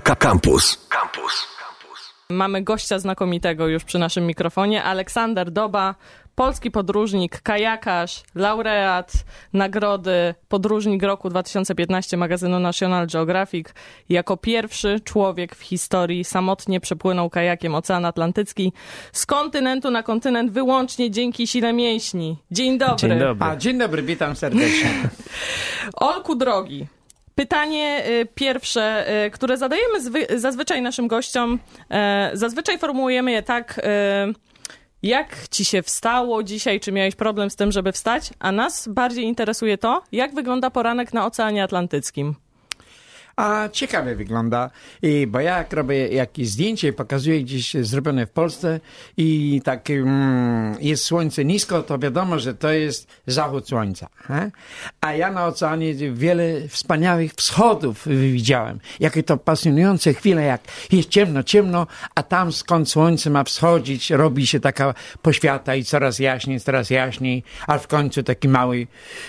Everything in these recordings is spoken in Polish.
Campus. Campus. Mamy gościa znakomitego już przy naszym mikrofonie. Aleksander Doba, polski podróżnik, kajakarz, laureat nagrody Podróżnik Roku 2015 magazynu National Geographic. Jako pierwszy człowiek w historii samotnie przepłynął kajakiem Ocean Atlantycki z kontynentu na kontynent wyłącznie dzięki sile mięśni. Dzień dobry. Dzień dobry. A, dzień dobry, witam serdecznie. Olku drogi. Pytanie y, pierwsze, y, które zadajemy zwy- zazwyczaj naszym gościom, y, zazwyczaj formułujemy je tak, jak ci się wstało dzisiaj, czy miałeś problem z tym, żeby wstać, a nas bardziej interesuje to, jak wygląda poranek na Oceanie Atlantyckim. A ciekawie wygląda, I, bo ja jak robię jakieś zdjęcie i pokazuję gdzieś zrobione w Polsce i tak mm, jest słońce nisko, to wiadomo, że to jest zachód słońca. He? A ja na oceanie wiele wspaniałych wschodów widziałem. Jakie to pasjonujące chwile, jak jest ciemno, ciemno, a tam skąd słońce ma wschodzić, robi się taka poświata i coraz jaśniej, coraz jaśniej, a w końcu taki mały,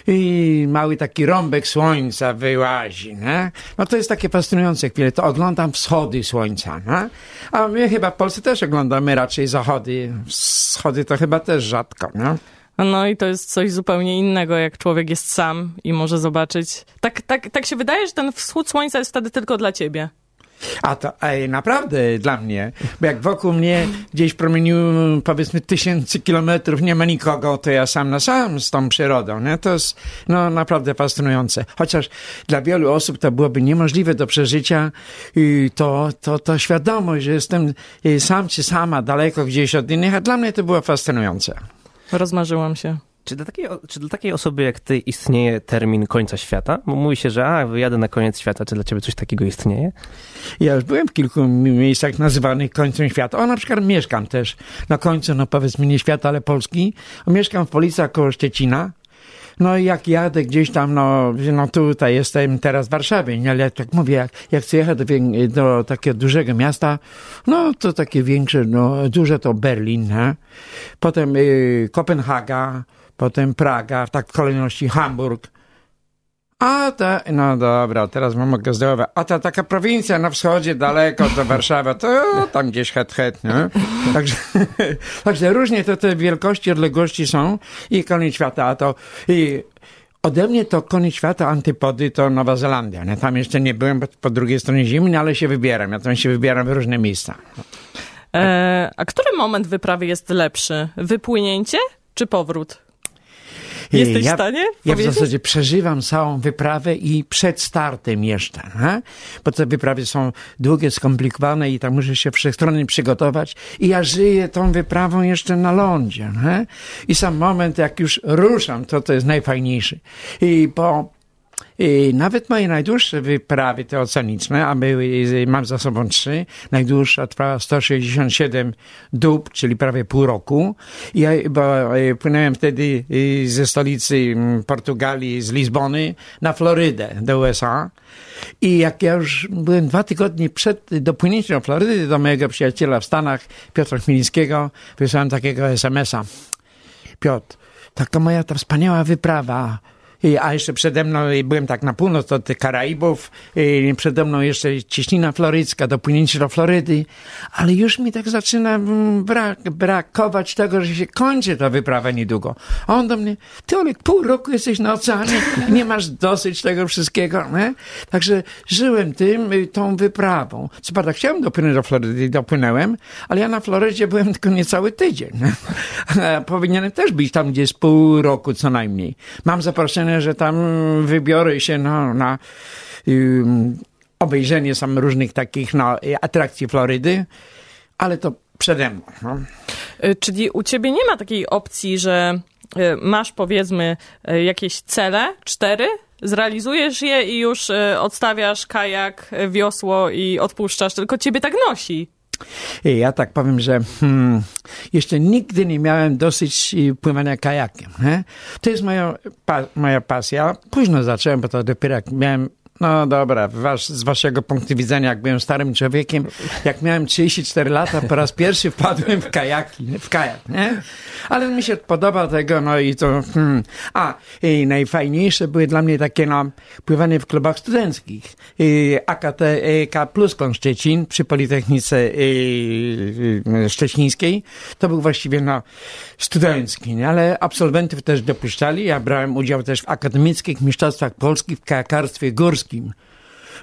i mały taki rąbek słońca wyłazi. Nie? No to jest takie fascynujące chwile. To oglądam wschody słońca. Nie? A my chyba w Polsce też oglądamy raczej zachody. Wschody to chyba też rzadko. Nie? No i to jest coś zupełnie innego, jak człowiek jest sam i może zobaczyć. Tak, tak, tak się wydaje, że ten wschód słońca jest wtedy tylko dla ciebie. A to ej, naprawdę dla mnie, bo jak wokół mnie gdzieś w promieniu powiedzmy tysięcy kilometrów nie ma nikogo, to ja sam na sam z tą przyrodą, nie? To jest no, naprawdę fascynujące. Chociaż dla wielu osób to byłoby niemożliwe do przeżycia i to, to, to świadomość, że jestem y, sam czy sama daleko gdzieś od innych, a dla mnie to było fascynujące. Rozmarzyłam się. Czy dla, takiej, czy dla takiej osoby jak ty istnieje termin końca świata? Mówi się, że a, wyjadę na koniec świata. Czy dla ciebie coś takiego istnieje? Ja już byłem w kilku miejscach nazywanych końcem świata. O, na przykład mieszkam też na końcu, no powiedzmy nie świata, ale Polski. Mieszkam w Policach koło Szczecina. No i jak jadę gdzieś tam, no, no tutaj jestem teraz w Warszawie, nie? ale tak mówię, jak, jak chcę jechać do, do takiego dużego miasta, no to takie większe, no duże to Berlin, nie? potem y, Kopenhaga, potem Praga, tak w kolejności Hamburg. A ta, no dobra, teraz mam zdobywać. A ta taka prowincja na wschodzie, daleko do Warszawy, to tam gdzieś het, het, nie? Także, także różnie to te wielkości, odległości są i koniec świata, a to i Ode mnie to koniec świata antypody to Nowa Zelandia. Nie? Tam jeszcze nie byłem po drugiej stronie ziemi, ale się wybieram. Ja tam się wybieram w różne miejsca. E, a który moment wyprawy jest lepszy? Wypłynięcie czy powrót? Jesteś ja, w stanie Ja w zasadzie przeżywam całą wyprawę i przed startem jeszcze, bo te wyprawy są długie, skomplikowane i tam muszę się wszechstronnie przygotować i ja żyję tą wyprawą jeszcze na lądzie. I sam moment, jak już ruszam, to to jest najfajniejszy. I po nawet moje najdłuższe wyprawy te oceaniczne, a były, mam za sobą trzy, najdłuższa trwała 167 dób, czyli prawie pół roku. Ja bo e, płynąłem wtedy e, ze stolicy Portugalii, z Lizbony, na Florydę do USA. I jak ja już byłem dwa tygodnie przed dopłynięciem do Florydy, do mojego przyjaciela w Stanach, Piotra Chmielskiego, wysłałem takiego SMS-a. Piotr, taka moja ta wspaniała wyprawa, a jeszcze przede mną, byłem tak na północ od Karaibów, przede mną jeszcze cieśnina florycka, dopłynięcie do Florydy, ale już mi tak zaczyna mm, brak, brakować tego, że się kończy ta wyprawa niedługo. A on do mnie, ty Olek, pół roku jesteś na oceanie nie masz dosyć tego wszystkiego, nie? Także żyłem tym, y, tą wyprawą. Co prawda chciałem dopłynąć do Florydy dopłynąłem, ale ja na Florydzie byłem tylko niecały tydzień. Powinienem też być tam gdzieś pół roku co najmniej. Mam zaproszenie że tam wybiorę się no, na um, obejrzenie sam różnych takich no, atrakcji Florydy, ale to przede mną. No. Czyli u ciebie nie ma takiej opcji, że masz powiedzmy jakieś cele, cztery, zrealizujesz je i już odstawiasz kajak, wiosło i odpuszczasz, tylko ciebie tak nosi. Ja tak powiem, że hmm, jeszcze nigdy nie miałem dosyć pływania kajakiem. He? To jest moja, pa, moja pasja. Późno zacząłem, bo to dopiero jak miałem No dobra, wasz, z waszego punktu widzenia, jak byłem starym człowiekiem, jak miałem 34 lata, po raz pierwszy wpadłem w kajaki, w kajak, nie? Ale mi się podoba tego, no i to, hmm. A, i najfajniejsze były dla mnie takie, no, pływanie w klubach studenckich. I K plus Szczecin przy Politechnice Szczecińskiej. To był właściwie, no, studencki, nie? ale absolwentów też dopuszczali. Ja brałem udział też w akademickich mistrzostwach polskich w kajakarstwie górskim. scheme.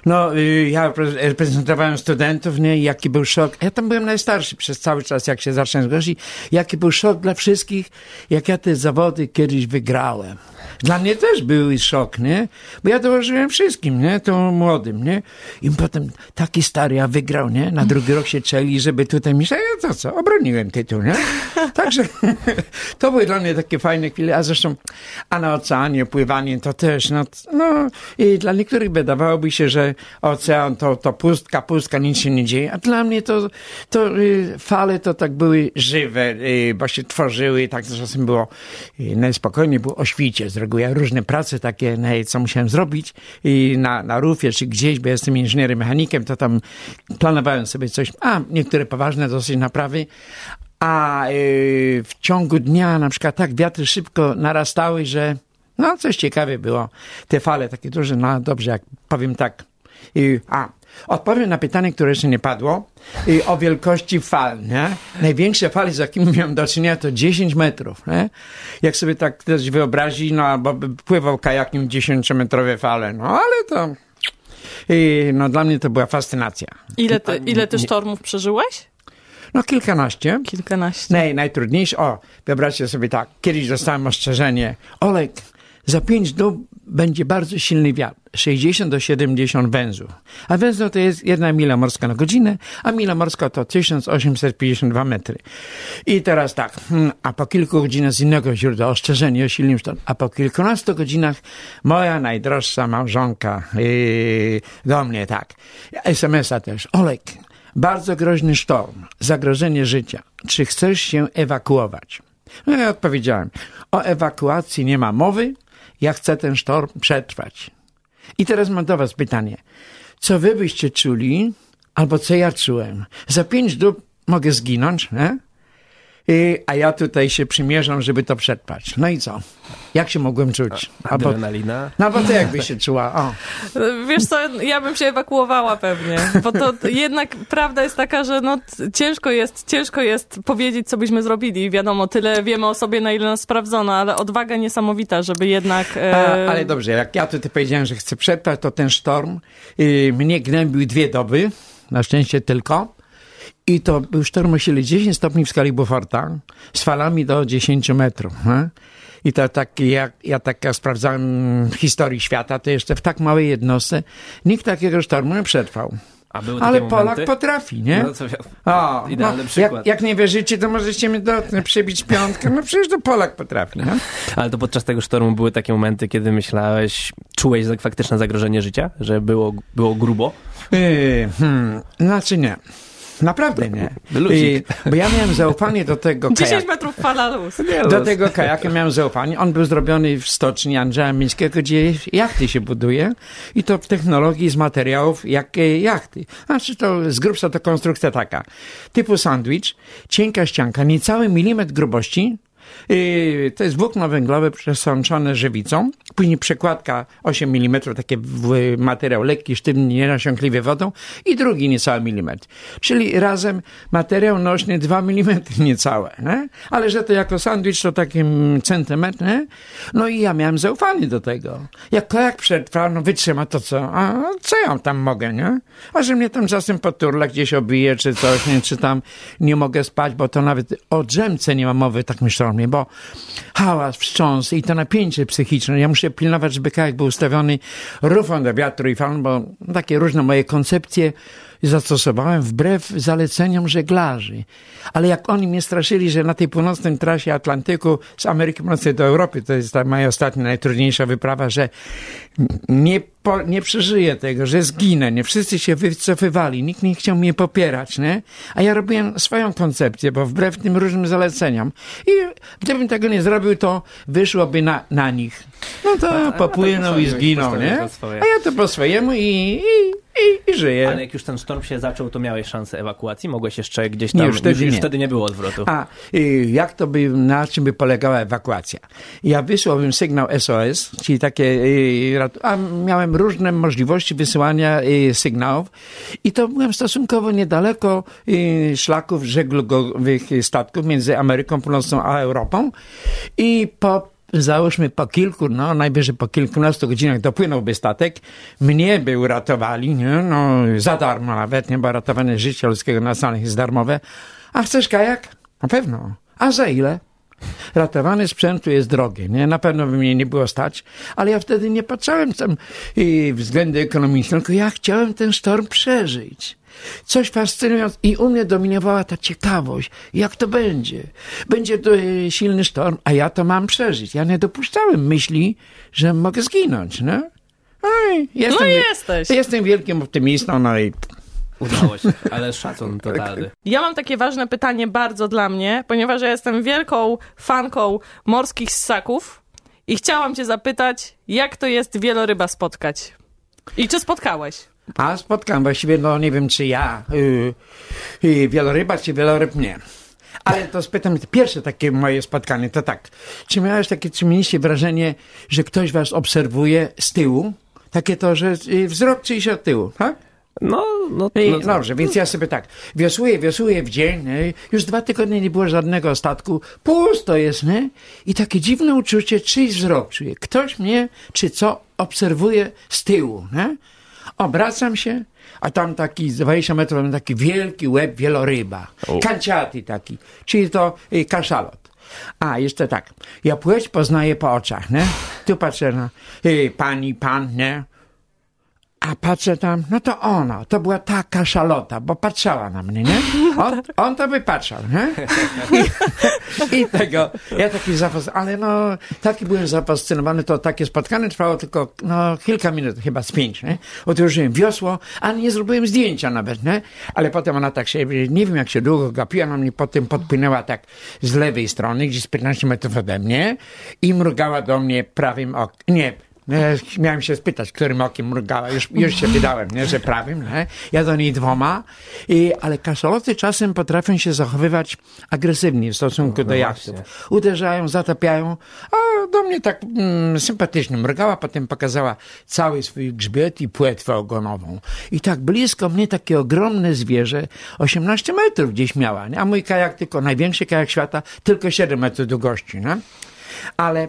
No, y, ja reprezentowałem studentów, nie? I jaki był szok. Ja tam byłem najstarszy przez cały czas, jak się zacząłem zgłosić. Jaki był szok dla wszystkich, jak ja te zawody kiedyś wygrałem. Dla mnie też był szok, nie? Bo ja dołożyłem wszystkim, nie? To młodym, nie? I potem taki stary, ja wygrał, nie? Na drugi rok się czeli, żeby tutaj mi... Ja to co? Obroniłem tytuł, nie? Także to były dla mnie takie fajne chwile. A zresztą, a na oceanie pływanie to też, no, no i dla niektórych wydawałoby się, że ocean to, to pustka, pustka, nic się nie dzieje. A dla mnie to, to y, fale to tak były żywe, y, bo się tworzyły, tak czasem było y, najspokojniej, było o świcie z reguły. Ja różne prace takie, co musiałem zrobić i na, na rufie czy gdzieś, bo jestem inżynierem mechanikiem, to tam planowałem sobie coś, a niektóre poważne dosyć naprawy, a w ciągu dnia na przykład tak wiatry szybko narastały, że no coś ciekawe było. Te fale takie duże, no dobrze, jak powiem tak. Y, a, odpowiem na pytanie, które jeszcze nie padło, y, o wielkości fal, nie? Największe fale, z jakimi miałem do czynienia, to 10 metrów, nie? Jak sobie tak ktoś wyobrazi, no, bo pływał kajakiem 10-metrowe fale, no ale to... Y, no dla mnie to była fascynacja. Ile ty, ile ty sztormów przeżyłeś? No kilkanaście. Kilkanaście. Naj, najtrudniejsze, o, wyobraźcie sobie tak, kiedyś dostałem ostrzeżenie, Olek, za pięć dób będzie bardzo silny wiatr, 60 do 70 węzłów. A węzeł to jest jedna mila morska na godzinę, a mila morska to 1852 metry. I teraz tak, hmm, a po kilku godzinach z innego źródła ostrzeżenie o silnym sztormie, a po kilkunastu godzinach moja najdroższa małżonka yy, do mnie tak, SMS-a też, Olek, bardzo groźny sztorm, zagrożenie życia. Czy chcesz się ewakuować? No ja odpowiedziałem, o ewakuacji nie ma mowy, ja chcę ten sztorm przetrwać. I teraz mam do was pytanie. Co wy byście czuli, albo co ja czułem? Za pięć dób mogę zginąć, nie? I, a ja tutaj się przymierzam, żeby to przetrwać. No i co? Jak się mogłem czuć? Albo, Adrenalina? No bo ty jakbyś się czuła? O. Wiesz co, ja bym się ewakuowała pewnie, bo to jednak prawda jest taka, że no, ciężko, jest, ciężko jest powiedzieć, co byśmy zrobili. Wiadomo, tyle wiemy o sobie, na ile nas sprawdzono, ale odwaga niesamowita, żeby jednak... E... A, ale dobrze, jak ja tutaj powiedziałem, że chcę przetrwać, to ten sztorm y, mnie gnębił dwie doby, na szczęście tylko. I to był sztorm o sile 10 stopni w skali Beauforta z falami do 10 metrów. He? I to tak, jak ja tak sprawdzałem w historii świata, to jeszcze w tak małej jednostce nikt takiego sztormu nie przetrwał. Ale Polak momenty? potrafi, nie? No, co, o, idealny no, przykład. Jak, jak, nie wierzycie, to możecie mi do, przebić piątkę. No przecież to Polak potrafi, nie? Ale to podczas tego sztormu były takie momenty, kiedy myślałeś, czułeś faktyczne zagrożenie życia? Że było, było grubo? Yy, hmm, znaczy nie. Naprawdę nie. I, bo ja miałem zaufanie do tego kajaka. 10 metrów fala luz. Do tego kajaka miałem zaufanie. On był zrobiony w stoczni Andrzeja Mińskiego, gdzie jachty się buduje i to w technologii z materiałów jak jachty. Znaczy to z grubsza to konstrukcja taka. Typu sandwich, cienka ścianka, niecały milimetr grubości, to jest włókno węglowe przesączone żywicą, później przekładka 8 mm, taki materiał lekki, sztywny, nienasiąkliwy wodą i drugi niecały milimetr. Czyli razem materiał nośny 2 mm niecałe. Nie? Ale że to jako sandwich to takim centymetr. Nie? No i ja miałem zaufanie do tego. Jak kojak przetrwa, no wytrzyma to co? A co ja tam mogę, nie? A że mnie tam czasem poturla gdzieś obije czy coś, nie? czy tam nie mogę spać, bo to nawet o drzemce nie ma mowy, tak myślałem bo hałas, wstrząs i to napięcie psychiczne. Ja muszę pilnować, żeby kajak był ustawiony rufą do wiatru i fal, bo takie różne moje koncepcje zastosowałem wbrew zaleceniom żeglarzy. Ale jak oni mnie straszyli, że na tej północnej trasie Atlantyku z Ameryki Północnej do Europy, to jest ta moja ostatnia, najtrudniejsza wyprawa, że nie, po, nie przeżyję tego, że zginę, nie wszyscy się wycofywali, nikt nie chciał mnie popierać, nie? A ja robiłem swoją koncepcję, bo wbrew tym różnym zaleceniom. I gdybym tego nie zrobił, to wyszłoby na, na nich. No to popłynął i zginął, nie? A ja to po swojemu i, i, i, i żyję. Ale jak już ten sztorm się zaczął, to miałeś szansę ewakuacji? Mogłeś jeszcze gdzieś tam... Nie, już wtedy już nie. wtedy nie było odwrotu. A jak to by, na czym by polegała ewakuacja? Ja wysłałbym sygnał SOS, czyli takie, a miałem różne możliwości wysyłania sygnałów i to byłem stosunkowo niedaleko szlaków żeglugowych statków między Ameryką Północną a Europą i po załóżmy po kilku, no najwyżej po kilkunastu godzinach dopłynąłby statek, mnie by uratowali, nie? no za darmo nawet, nie, bo ratowanie życia ludzkiego na stanach jest darmowe. A chcesz kajak? Na pewno. A za ile? Ratowanie sprzętu jest drogie, nie? Na pewno by mnie nie było stać, ale ja wtedy nie patrzałem tam i względy ekonomiczne, tylko ja chciałem ten sztorm przeżyć. Coś fascynujące i u mnie dominowała ta ciekawość, jak to będzie. Będzie to e, silny sztorm, a ja to mam przeżyć. Ja nie dopuszczałem myśli, że mogę zginąć, no. Oj, jestem, No jesteś. Jestem wielkim optymistą, no i Udało się, ale szacun totalny. Ja mam takie ważne pytanie bardzo dla mnie, ponieważ ja jestem wielką fanką morskich ssaków i chciałam cię zapytać, jak to jest wieloryba spotkać? I czy spotkałeś? A spotkam właściwie, no nie wiem czy ja, yy, yy, wieloryba czy wieloryb nie. Ale to spytam, pierwsze takie moje spotkanie to tak. Czy miałeś takie, czy mieliście wrażenie, że ktoś was obserwuje z tyłu? Takie to, że yy, wzrok czyjś od tyłu, tak? No, no, I, no, dobrze, więc ja sobie tak, wiosłuję, wiosłuję w dzień, nie? już dwa tygodnie nie było żadnego statku, pusto jest, nie? I takie dziwne uczucie, czyjś wzrok czuję. Ktoś mnie, czy co, obserwuje z tyłu, nie? Obracam się, a tam taki, z 20 metrów, taki wielki łeb wieloryba, kanciaty taki, czyli to y, kaszalot. A, jeszcze tak, ja płeć poznaję po oczach, nie? Tu patrzę na y, pani, pan, nie? A patrzę tam, no to ona, to była ta kaszalota, bo patrzała na mnie, nie? On, on to by patrzał, nie? I, I tego, ja taki zafas, ale no, taki byłem zafascynowany, to takie spotkanie trwało tylko, no, kilka minut, chyba z pięć, nie? Odłożyłem wiosło, a nie zrobiłem zdjęcia nawet, nie? Ale potem ona tak się, nie wiem jak się długo gapiła, ona mnie potem podpłynęła tak z lewej strony, gdzieś 15 metrów ode mnie i mrugała do mnie prawym okiem, nie, miałem się spytać, którym okiem mrugała. Już, już się wydałem, nie, że prawym, nie? Ja do niej dwoma. I, ale kaszaloty czasem potrafią się zachowywać agresywnie w stosunku do jachtów. Uderzają, zatapiają. A do mnie tak mm, sympatycznie mrugała, potem pokazała cały swój grzbiet i płetwę ogonową. I tak blisko mnie takie ogromne zwierzę, 18 metrów gdzieś miała, nie? A mój kajak tylko, największy kajak świata, tylko 7 metrów długości, nie? Ale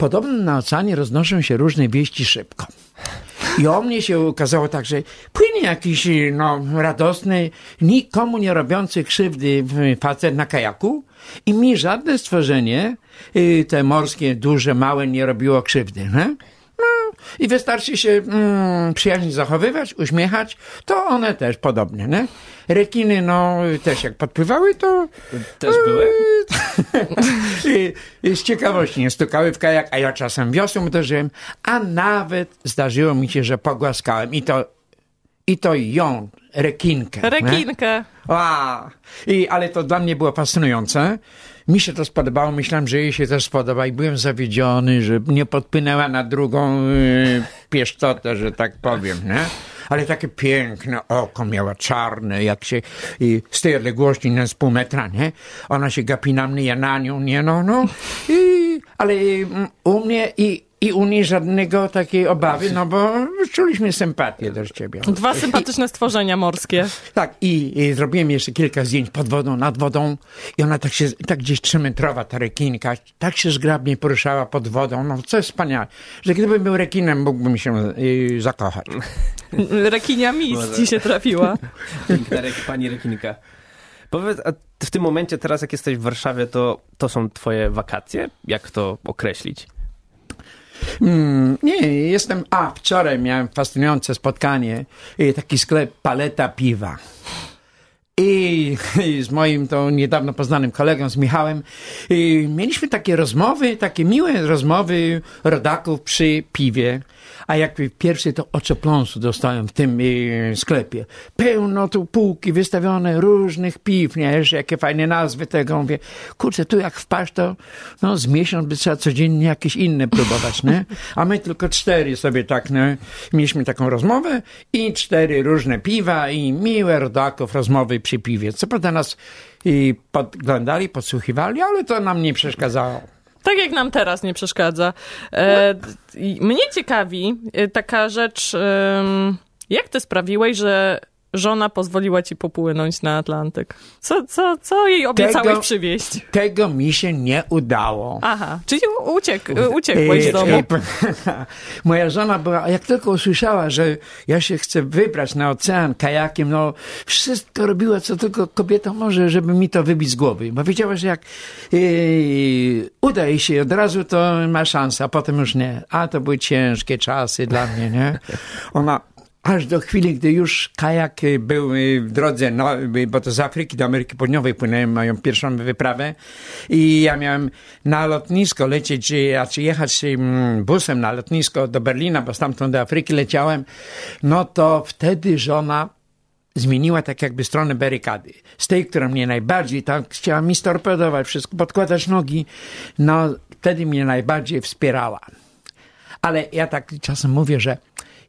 Podobno na oceanie roznoszą się różne wieści szybko. I o mnie się okazało tak, że płynie jakiś no, radosny, nikomu nie robiący krzywdy facet na kajaku i mi żadne stworzenie, y, te morskie, duże, małe, nie robiło krzywdy. Nie? I wystarczy się mm, przyjaźnie zachowywać, uśmiechać, to one też podobnie. Nie? Rekiny, no, też jak podpływały, to Też były? I, I z ciekawości nie stukały w kajak, a ja czasem wiosłem uderzyłem, a nawet zdarzyło mi się, że pogłaskałem i to, i to ją, rekinkę. Rekinkę. A, I, ale to dla mnie było fascynujące. Mi się to spodobało, myślałem, że jej się też spodoba i byłem zawiedziony, że nie podpłynęła na drugą y, pieszczotę, że tak powiem, nie? Ale takie piękne oko miała, czarne, jak się i z tej odległości, nie z pół metra, nie? Ona się gapi na mnie, ja na nią, nie no, no. I, ale mm, u mnie i, i u niej żadnego takiej obawy, no bo czuliśmy sympatię do ciebie. Dwa sympatyczne stworzenia morskie. Tak, i, i zrobiłem jeszcze kilka zdjęć pod wodą, nad wodą i ona tak się, tak gdzieś trzymetrowa ta rekinka, tak się zgrabnie poruszała pod wodą, no co jest wspaniałe, że gdybym był rekinem, mógłbym się y, zakochać. Rekinia Miss ci się trafiła. Piękna rek- pani rekinka. Powiedz, a w tym momencie teraz jak jesteś w Warszawie, to, to są twoje wakacje? Jak to określić? Mm, nie, jestem. A, wczoraj miałem fascynujące spotkanie. y, Taki sklep paleta piwa. I, I z moim to niedawno poznanym kolegą, z Michałem, mieliśmy takie rozmowy, takie miłe rozmowy rodaków przy piwie. A jak pierwszy to oczopląsu dostałem w tym y, sklepie. Pełno tu półki wystawione różnych piw, nie? Jeszcze jakie fajne nazwy tego. Mówię, kurczę, tu jak wpaść to no, z miesiąc by trzeba codziennie jakieś inne próbować, nie? A my tylko cztery sobie tak, nie? Mieliśmy taką rozmowę i cztery różne piwa i miłe rodaków rozmowy przy piwie. Co prawda nas i podglądali, podsłuchiwali, ale to nam nie przeszkadzało. Tak jak nam teraz nie przeszkadza. E, i mnie ciekawi e, taka rzecz, jak ty sprawiłeś, że żona pozwoliła ci popłynąć na Atlantyk? Co, co, co jej obiecałeś Tego- przywieźć? Tego mi się nie udało. Aha, czyli uciek, uciekłeś z I- domu. i- Moja żona była, jak tylko usłyszała, że ja się chcę wybrać na ocean kajakiem, no wszystko robiła, co tylko kobieta może, żeby mi to wybić z głowy. Bo wiedziała, że jak yy, uda jej się od razu, to ma szansę, a potem już nie. A to były ciężkie czasy dla mnie, nie? Ona Aż do chwili, gdy już kajak y, był y, w drodze, no, y, bo to z Afryki do Ameryki Południowej płynąłem moją pierwszą wyprawę i ja miałem na lotnisko lecieć, a czy jechać busem na lotnisko do Berlina, bo stamtąd do Afryki leciałem, no to wtedy żona zmieniła tak jakby stronę barykady. Z tej, która mnie najbardziej tak chciała mi storpedować, wszystko, podkładać nogi, no wtedy mnie najbardziej wspierała. Ale ja tak czasem mówię, że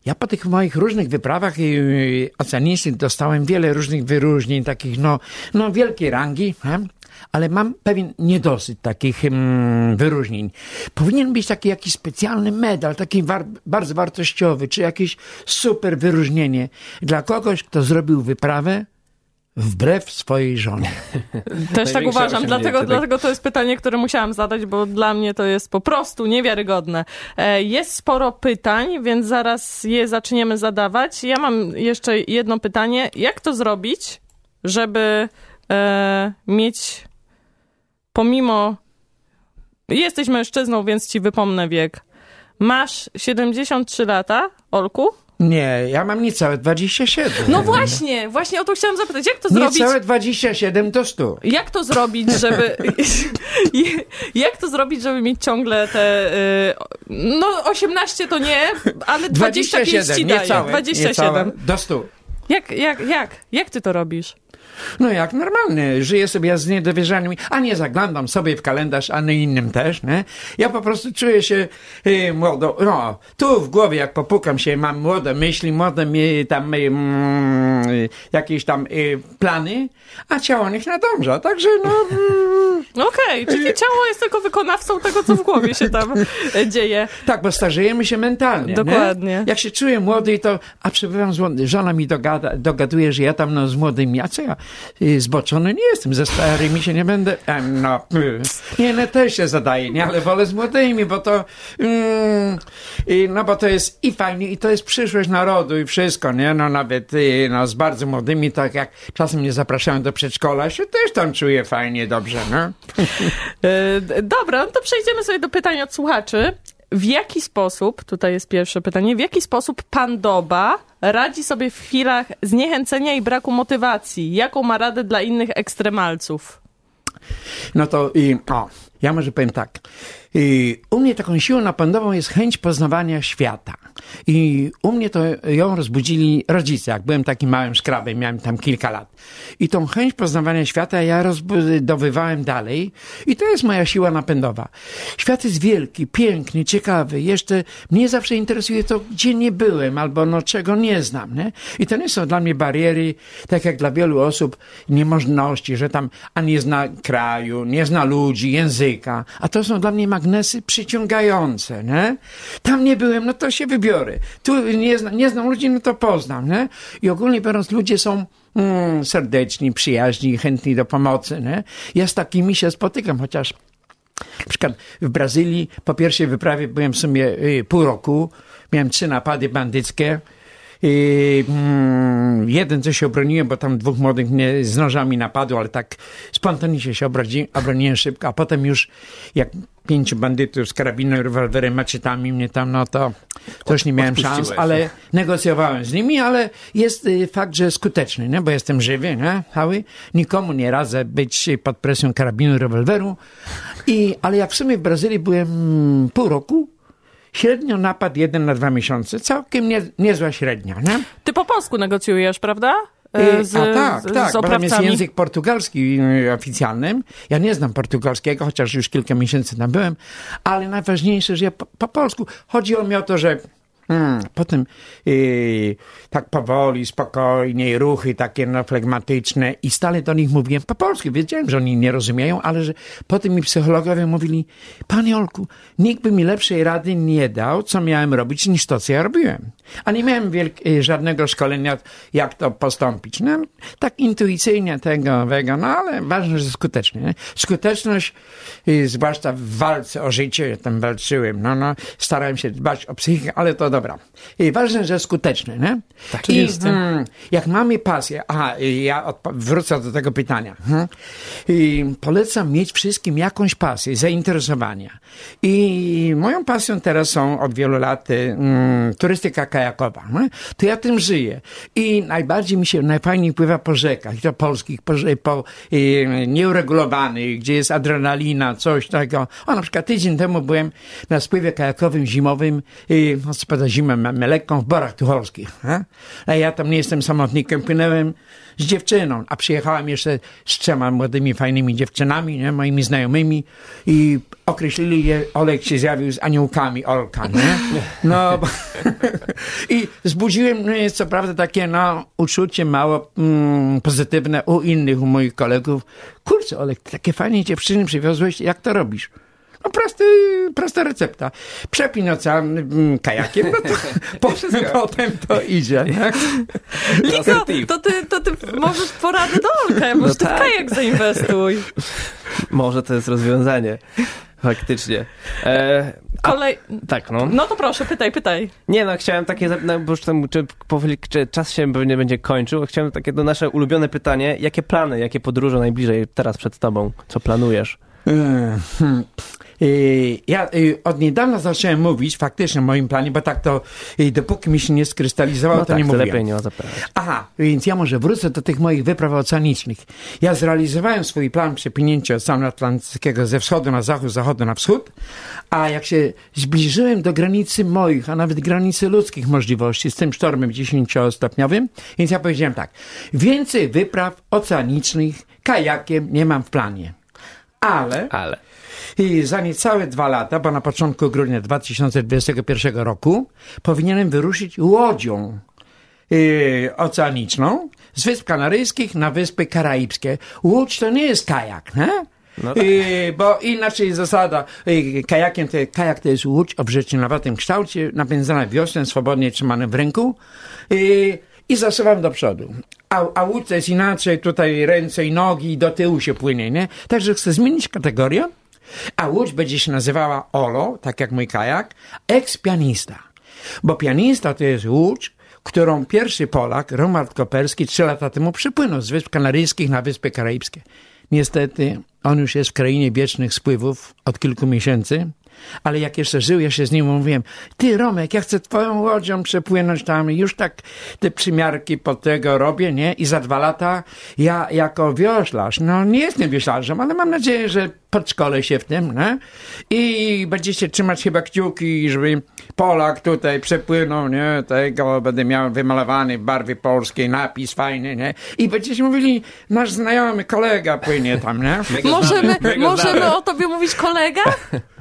ja po tych moich różnych wyprawach yy, oceanistycznych dostałem wiele różnych wyróżnień, takich no, no wielkiej rangi, he? ale mam pewien niedosyt takich mm, wyróżnień. Powinien być taki jakiś specjalny medal, taki war, bardzo wartościowy, czy jakieś super wyróżnienie dla kogoś, kto zrobił wyprawę wbrew swojej żonie. Też tak uważam, dlatego, tak. dlatego to jest pytanie, które musiałam zadać, bo dla mnie to jest po prostu niewiarygodne. E, Jest sporo pytań, więc zaraz je zaczniemy zadawać. Ja mam jeszcze jedno pytanie. Jak to zrobić, żeby e, mieć pomimo... Jesteś mężczyzną, więc ci wypomnę wiek. Masz 73 lata, Olku? Nie, ja mam niecałe 27. No właśnie, właśnie o to chciałam zapytać. Jak to zrobić? Niecałe 27 do 100. Jak to zrobić, żeby. jak to zrobić, żeby mieć ciągle te. y, No, 18 to nie, ale 25 ci 27, daje. niecałe, 27. niecałe do 100. Jak, jak, jak? Jak ty to robisz? No jak normalny, żyję sobie z niedowierzaniem, a nie zaglądam sobie w kalendarz, a nie innym też, nie? Ja po prostu czuję się y, młodo, no, tu w głowie jak popukam się, mam młode myśli, młode mi, tam y, mm, y, jakieś tam y, plany, a ciało niech nadąża, także no... Mm, Okej, czyli ciało jest tylko wykonawcą tego, co w głowie się tam e, dzieje. tak, bo starzejemy się mentalnie. Dokładnie. Nie? Jak się czuję młody, to, a przebywam z młody, żona mi dogada, dogaduje, że ja tam no, z młodymi, a co ja, y, zboczony nie jestem, ze starymi się nie będę, no, y, nie, no też się zadaje, nie, ale wolę z młodymi, bo to, mm, no bo to jest i fajnie, i to jest przyszłość narodu i wszystko, nie, no nawet, y, no z bardzo młodymi, tak jak czasem mnie zapraszają do przedszkola, się też tam czuję fajnie, dobrze, no. E, Dobra, no to przejdziemy sobie do pytań od słuchaczy. W jaki sposób, tutaj jest pierwsze pytanie, w jaki sposób pan Doba radzi sobie w chwilach zniechęcenia i braku motywacji? Jaką ma radę dla innych ekstremalców? No to i o, ja może powiem tak. U mnie taką siłą napędową jest chęć poznawania świata. I u mnie to ją rozbudzili rodzice. Jak byłem takim małym szkrabem, miałem tam kilka lat. I tą chęć poznawania świata ja rozbudowywałem dalej. I to jest moja siła napędowa. Świat jest wielki, piękny, ciekawy. Jeszcze mnie zawsze interesuje to, gdzie nie byłem, albo no czego nie znam. Nie? I to nie są dla mnie bariery, tak jak dla wielu osób, niemożności, że tam a nie zna kraju, nie zna ludzi, języka. A to są dla mnie magnesy przyciągające. Nie? Tam nie byłem, no to się wybiorę. Tu nie, zna, nie znam ludzi, no to poznam. Nie? I ogólnie biorąc, ludzie są mm, serdeczni, przyjaźni, chętni do pomocy. Nie? Ja z takimi się spotykam, chociaż na przykład w Brazylii po pierwszej wyprawie byłem w sumie y, pół roku. Miałem trzy napady bandyckie jeden, co się obroniłem, bo tam dwóch młodych mnie z nożami napadło, ale tak spontanicznie się obradzi, obroniłem szybko, a potem już jak pięciu bandytów z karabinem, rewolwerem, maczetami mnie tam, no to, już nie miałem szans, ale negocjowałem z nimi, ale jest y, fakt, że skuteczny, nie? bo jestem żywy, nie? cały. Nikomu nie radzę być pod presją karabinu, rewolweru. I, ale jak w sumie w Brazylii byłem mm, pół roku, średnio napad jeden na dwa miesiące, całkiem nie, niezła średnia, nie? Ty po polsku negocjujesz, prawda? E, Y, Z, A tak, z, tak, z bo jest język portugalski y, oficjalnym. Ja nie znam portugalskiego, chociaż już kilka miesięcy tam byłem, ale najważniejsze, że ja po, po polsku. Chodziło mi o to, że mm, potem y, tak powoli, spokojnie, ruchy takie no, flegmatyczne i stale do nich mówiłem po polsku. Wiedziałem, że oni nie rozumieją, ale że potem mi psychologowie mówili, panie Olku, nikt by mi lepszej rady nie dał, co miałem robić, niż to, co ja robiłem. A nie miałem wielk- y, żadnego szkolenia, jak to postąpić. No, tak intuicyjnie tego, wego, no ale ważne, że skutecznie. Nie? Skuteczność, y, zwłaszcza w walce o życie, ja tam walczyłem, no, no, starałem się dbać o psychikę, ale to dobra. I ważne, że skuteczne, nie? Tak, I oczywiście. mm, jak mamy pasję, aha, y, ja wrócę do tego pytania. Hmm? I polecam mieć wszystkim jakąś pasję, zainteresowania. I moją pasją teraz są od wielu lat y, mm, turystyka kajakowa. nie? To ja tym żyję. I najbardziej mi się, najfajniej pływa po rzekach, i to polskich, po, po y, nieuregulowanych, gdzie jest adrenalina, coś takiego. O, na przykład tydzień temu byłem na spływie kajakowym zimowym, y, no co pada zimę, mamy w Borach Tucholskich. A ja tam nie jestem samotnikiem, płynęłem z dziewczyną, a przyjechałem jeszcze z trzema młodymi, fajnymi dziewczynami, nie, moimi znajomymi i określili je, Olek się zjawił z aniołkami Olka, nie? No, i zbudziłem, no, co prawda takie, no, uczucie mało mm, pozytywne u innych, u moich kolegów. Kurczę, Olek, takie fajne dziewczyny przywiozłeś, jak to robisz? No prosty, prosta recepta. Przepin ocean mm, kajakiem, no to potem, potem to idzie. Nie? Liko, to ty, to ty możesz porady do Olka, może ty w tak. kajak zainwestuj. Może to jest rozwiązanie. Faktycznie. E, a, Kolej... tak, no. No to proszę, pytaj, pytaj. Nie no, chciałem takie, no, bo już tam, czy, powoli, czy czas się pewnie będzie kończył, chciałem takie to nasze ulubione pytanie, jakie plany, jakie podróże najbliżej teraz przed tobą, co planujesz? E, hmm. E, Ja e, od niedawna zacząłem mówić faktycznie o moim planie, bo tak to e, dopóki mi się nie skrystalizowało, No to tak, nie to mówiłem. lepiej nie. Aha, więc ja może wrócę do tych moich wypraw oceanicznych. Ja zrealizowałem swój plan przepłynięcia Oceanu Atlantyckiego ze wschodu na zachód, z zachodu na wschód, a jak się zbliżyłem do granicy moich, a nawet granicy ludzkich możliwości z tym sztormem 10-stopniowym, więc ja powiedziałem tak, więcej wypraw oceanicznych kajakiem nie mam w planie. Ale Ale. i za niecałe dwa lata, bo na początku grudnia 2021 roku, powinienem wyruszyć łodzią yy, oceaniczną z Wysp Kanaryjskich na Wyspy Karaibskie. Łódź to nie jest kajak, nie? No tak. Yy, bo inaczej jest zasada, yy, kajakiem to, kajak to jest łódź o brzeczynowatym kształcie, napędzana wiosłem, swobodnie trzymanym w ręku yy, i zasuwam do przodu. A, a łódź jest inaczej, tutaj ręce i nogi i do tyłu się płynie, nie? Także chcę zmienić kategorię, a łódź będzie się nazywała Olo, tak jak mój kajak, ex-pianista. Bo pianista to jest łódź, którą pierwszy Polak, Romuald Koperski, trzy lata temu przypłynął z Wysp Kanaryjskich na Wyspy Karaibskie. Niestety, on już jest w krainie wiecznych spływów od kilku miesięcy, ale jak jeszcze żył, ja się z nim mówiłem, ty Romek, ja chcę twoją łodzią przepłynąć tam i już tak te przymiarki pod tego robię, nie? I za dwa lata ja jako wioślarz, no nie jestem wioślarzem, ale mam nadzieję, że podszkolę się w tym, nie? I będziecie trzymać chyba kciuki, żeby Polak tutaj przepłynął, nie? Tego będę miał wymalowany w barwie polskiej, napis fajny, nie? I będziecie mówili, nasz znajomy kolega płynie tam, nie? Możemy, możemy o tobie mówić kolega?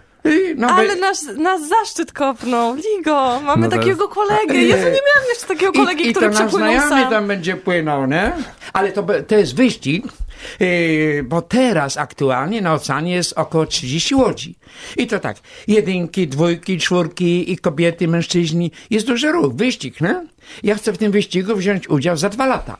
No, Ale by- nasz, nasz zaszczyt kopnął. Ligo, mamy No takiego kolegę. Jezu, nie miałem jeszcze takiego kolegi, I, i który to nasz przepłynął znajomy sam. tam będzie płynął, nie? Ale to, to jest wyścig, yy, bo teraz aktualnie na oceanie jest około 30 łodzi. I to tak, jedynki, dwójki, czwórki i kobiety, mężczyźni. Jest duży ruch, wyścig, nie? Ja chcę w tym wyścigu wziąć udział za dwa lata.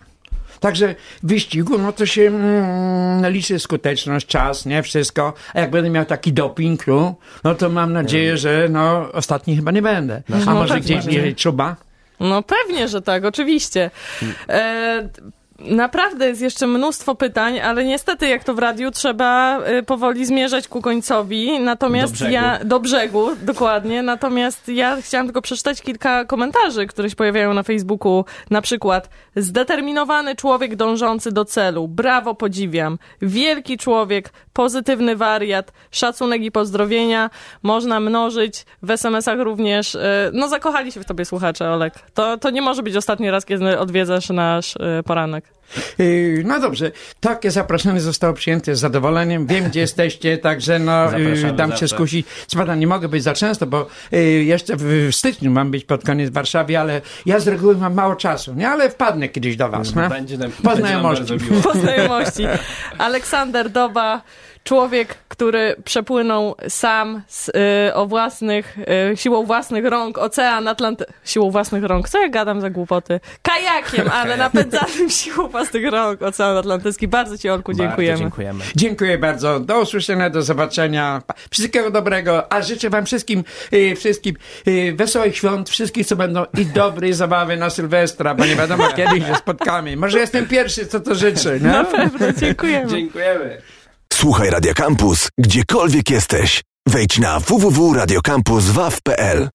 Także w wyścigu, no to się mm, liczy skuteczność, czas, nie? Wszystko. A jak będę miał taki doping, no, no to mam nadzieję, że no ostatni chyba nie będę. A może tak gdzieś niżej czuba? No pewnie, że tak, oczywiście. E, Naprawdę jest jeszcze mnóstwo pytań, ale niestety, jak to w radiu, trzeba y, powoli zmierzać ku końcowi. Natomiast Do brzegu. ja. Do brzegu, dokładnie. Natomiast ja chciałam tylko przeczytać kilka komentarzy, które się pojawiają na Facebooku. Na przykład zdeterminowany człowiek dążący do celu. Brawo, podziwiam. Wielki człowiek, pozytywny wariat, szacunek i pozdrowienia. Można mnożyć w SMS-ach również. y, No, zakochali się w tobie słuchacze, Olek. To, to nie może być ostatni raz, kiedy odwiedzasz nasz y, poranek. Yy, No dobrze, takie zaproszenie zostało przyjęte z zadowoleniem. Wiem, gdzie jesteście, także no, Zapraszamy yy, dam się skusić. Co prawda nie mogę być za często, bo yy, jeszcze w, styczniu mam być pod koniec w Warszawie, ale ja z reguły mam mało czasu, nie? Ale wpadnę kiedyś do was, no. Będzie nam, Po będzie nam znajomości. po znajomości. Aleksander Doba, człowiek, który przepłynął sam z, y, o własnych, y, siłą własnych rąk ocean Atlantycki. Siłą własnych rąk, co ja gadam za głupoty? Kajakiem, ale napędzanym siłą własnych rąk ocean Atlantycki. Bardzo ci, Olku, dziękujemy. Bardzo dziękujemy. Dziękuję bardzo. Do usłyszenia, do zobaczenia. Wszystkiego dobrego, a życzę wam wszystkim, yy, wszystkim yy, wesołych świąt, wszystkich, co będą i dobrej zabawy na Sylwestra, bo nie wiadomo, kiedy się spotkamy. Może jestem pierwszy, co to życzę, no? Na pewno, dziękujemy. Dziękujemy. Słuchaj Radio Campus, gdziekolwiek jesteś. Wejdź na www.radiocampus.waw.pl